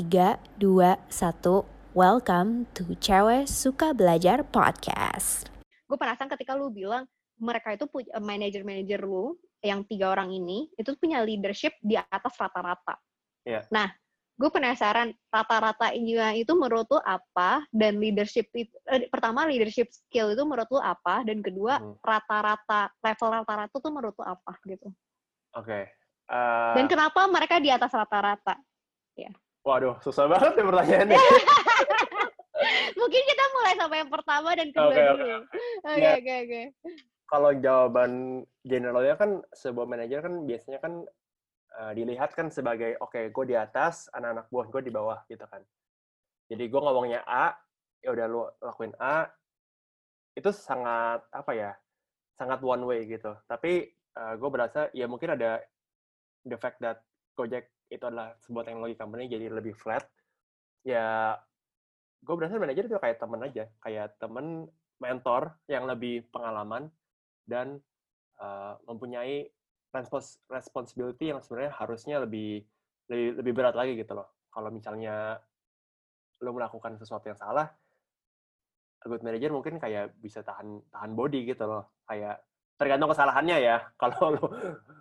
3, 2, 1. Welcome to Cewek Suka Belajar Podcast. gue penasaran ketika lu bilang mereka itu punya manajer-manajer lu yang tiga orang ini itu punya leadership di atas rata-rata. Iya. Nah, gue penasaran rata-rata ini itu menurut lu apa dan leadership itu eh, pertama leadership skill itu menurut lu apa dan kedua Hmm. rata-rata level rata-rata tuh menurut lu apa gitu. Oke. Eh, Dan kenapa mereka di atas rata-rata? Waduh, susah banget ya pertanyaannya. Mungkin kita mulai sama yang pertama dan kedua oke, dulu. Oke, Ya. oke, oke. Kalau jawaban generalnya kan sebuah manajer kan biasanya kan eh, dilihat kan sebagai oke, gue di atas, anak-anak buah gue di bawah gitu kan. Jadi gue ngomongnya A, ya udah lu lakuin A, itu sangat apa ya? Sangat one way gitu. Tapi gue berasa ya mungkin ada the fact that Gojek itu adalah sebuah teknologi company jadi lebih flat. Ya gue berasa manajer itu kayak temen aja, kayak temen mentor yang lebih pengalaman dan uh, mempunyai respons responsibility yang sebenarnya harusnya lebih lebih lebih berat lagi gitu loh. Kalau misalnya lo melakukan sesuatu yang salah, good manager mungkin kayak bisa tahan tahan body gitu loh. Kayak tergantung kesalahannya ya. Kalau lo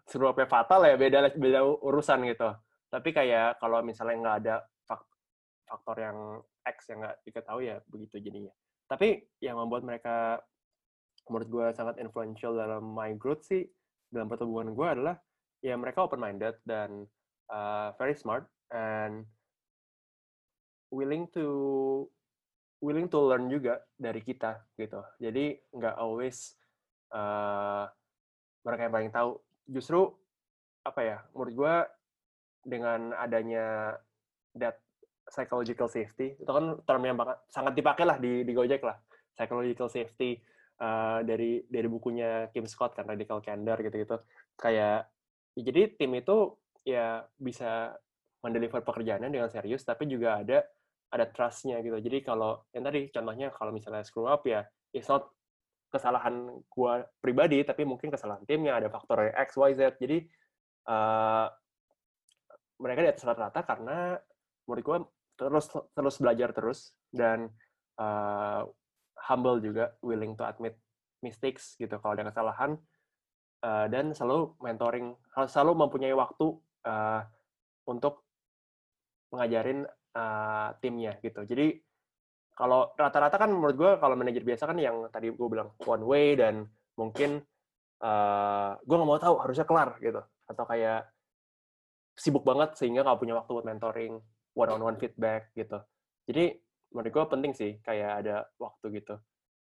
sebelumnya fatal ya beda beda urusan gitu. Tapi kayak kalau misalnya nggak ada fak- faktor yang X yang nggak diketahui ya begitu jadinya. Tapi yang membuat mereka menurut gue sangat influential dalam my growth sih dalam pertumbuhan gue adalah ya mereka open minded dan uh, very smart and willing to willing to learn juga dari kita gitu. Jadi nggak always uh, mereka yang paling tahu. Justru apa ya? Menurut gue dengan adanya that psychological safety. Itu kan term yang banget, sangat dipakai lah di di Gojek lah. Psychological safety uh, dari dari bukunya Kim Scott kan Radical Candor gitu-gitu. Kayak ya jadi tim itu ya bisa mendeliver pekerjaannya dengan serius tapi juga ada ada trustnya gitu. Jadi kalau yang tadi contohnya kalau misalnya screw up ya it's not kesalahan gua pribadi tapi mungkin kesalahan timnya ada faktor X Y Z. Jadi uh, mereka di atas rata-rata karena menurut gue terus terus belajar terus dan uh, humble juga willing to admit mistakes gitu kalau ada kesalahan uh, dan selalu mentoring selalu mempunyai waktu uh, untuk mengajarin uh, timnya gitu. Jadi kalau rata-rata kan menurut gue kalau manajer biasa kan yang tadi gue bilang one way dan mungkin uh, gue nggak mau tahu harusnya kelar gitu. Atau kayak sibuk banget sehingga nggak punya waktu buat mentoring one on one feedback gitu jadi menurut gue penting sih kayak ada waktu gitu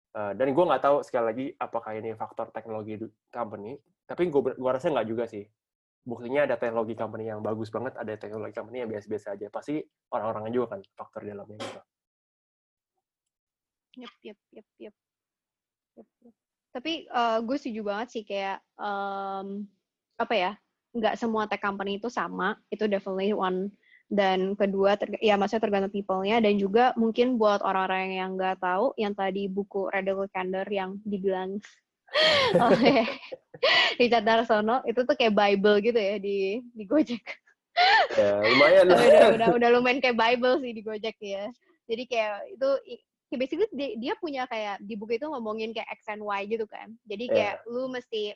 Uh, dan gue nggak tahu sekali lagi apakah ini faktor teknologi company tapi gue gue rasa nggak juga sih buktinya ada teknologi company yang bagus banget ada teknologi company yang biasa-biasa aja pasti orang-orangnya juga kan faktor dalamnya gitu Yep, yep, yep, yep. Yep, yep. Tapi gue setuju banget sih kayak em, apa ya? Nggak semua tech company itu sama. Itu definitely one. Dan kedua, terg- ya maksudnya tergantung people-nya dan juga mungkin buat orang-orang yang nggak tahu, yang tadi buku Radical Candor yang dibilang oleh Richard Darsono itu tuh kayak Bible gitu ya di di Gojek. ya lumayan lah udah, udah udah lumayan kayak Bible sih di Gojek ya. Jadi kayak itu kayak basically dia, dia punya kayak di buku itu ngomongin kayak X and Y gitu kan. Jadi kayak lu mesti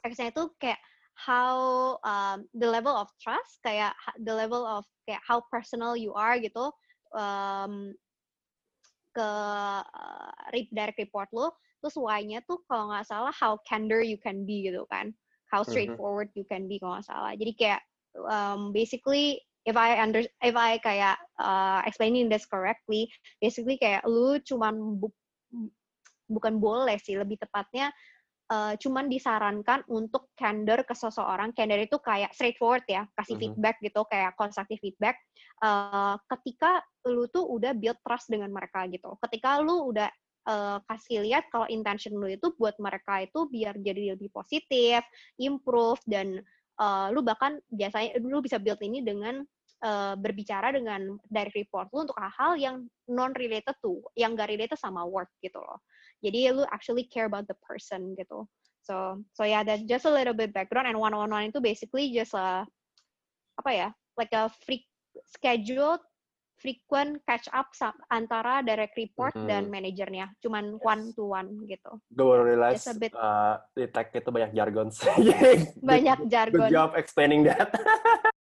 X-nya itu kayak how um, the level of trust kayak the level of kayak how personal you are gitu um, ke uh, re- direct report lu terus Y-nya tuh kalau nggak salah how candor you can be gitu kan how Mhm. straightforward you can be kalau nggak salah jadi kayak um, basically if I under if I kayak uh, explaining this correctly basically kayak lu cuman bu- bukan boleh sih lebih tepatnya uh, cuman disarankan untuk candor ke seseorang candor itu kayak straightforward ya kasih Mhm. feedback gitu kayak constructive feedback uh, ketika lu tuh udah build trust dengan mereka gitu ketika lu udah uh, kasih lihat kalau intention lu itu buat mereka itu biar jadi lebih positif improve dan uh, lu bahkan biasanya lu bisa build ini dengan uh, berbicara dengan direct report lu untuk hal-hal yang non related to yang gak related sama work gitu loh jadi lu actually care about the person gitu so so yeah that's just a little bit background and one on one itu basically just a apa ya like a free scheduled frequent catch up antara direct report mm -hmm. dan manajernya, cuman yes. one to one gitu. Gue baru realize bit, uh, di tech itu banyak jargon. banyak jargon. Good job explaining that.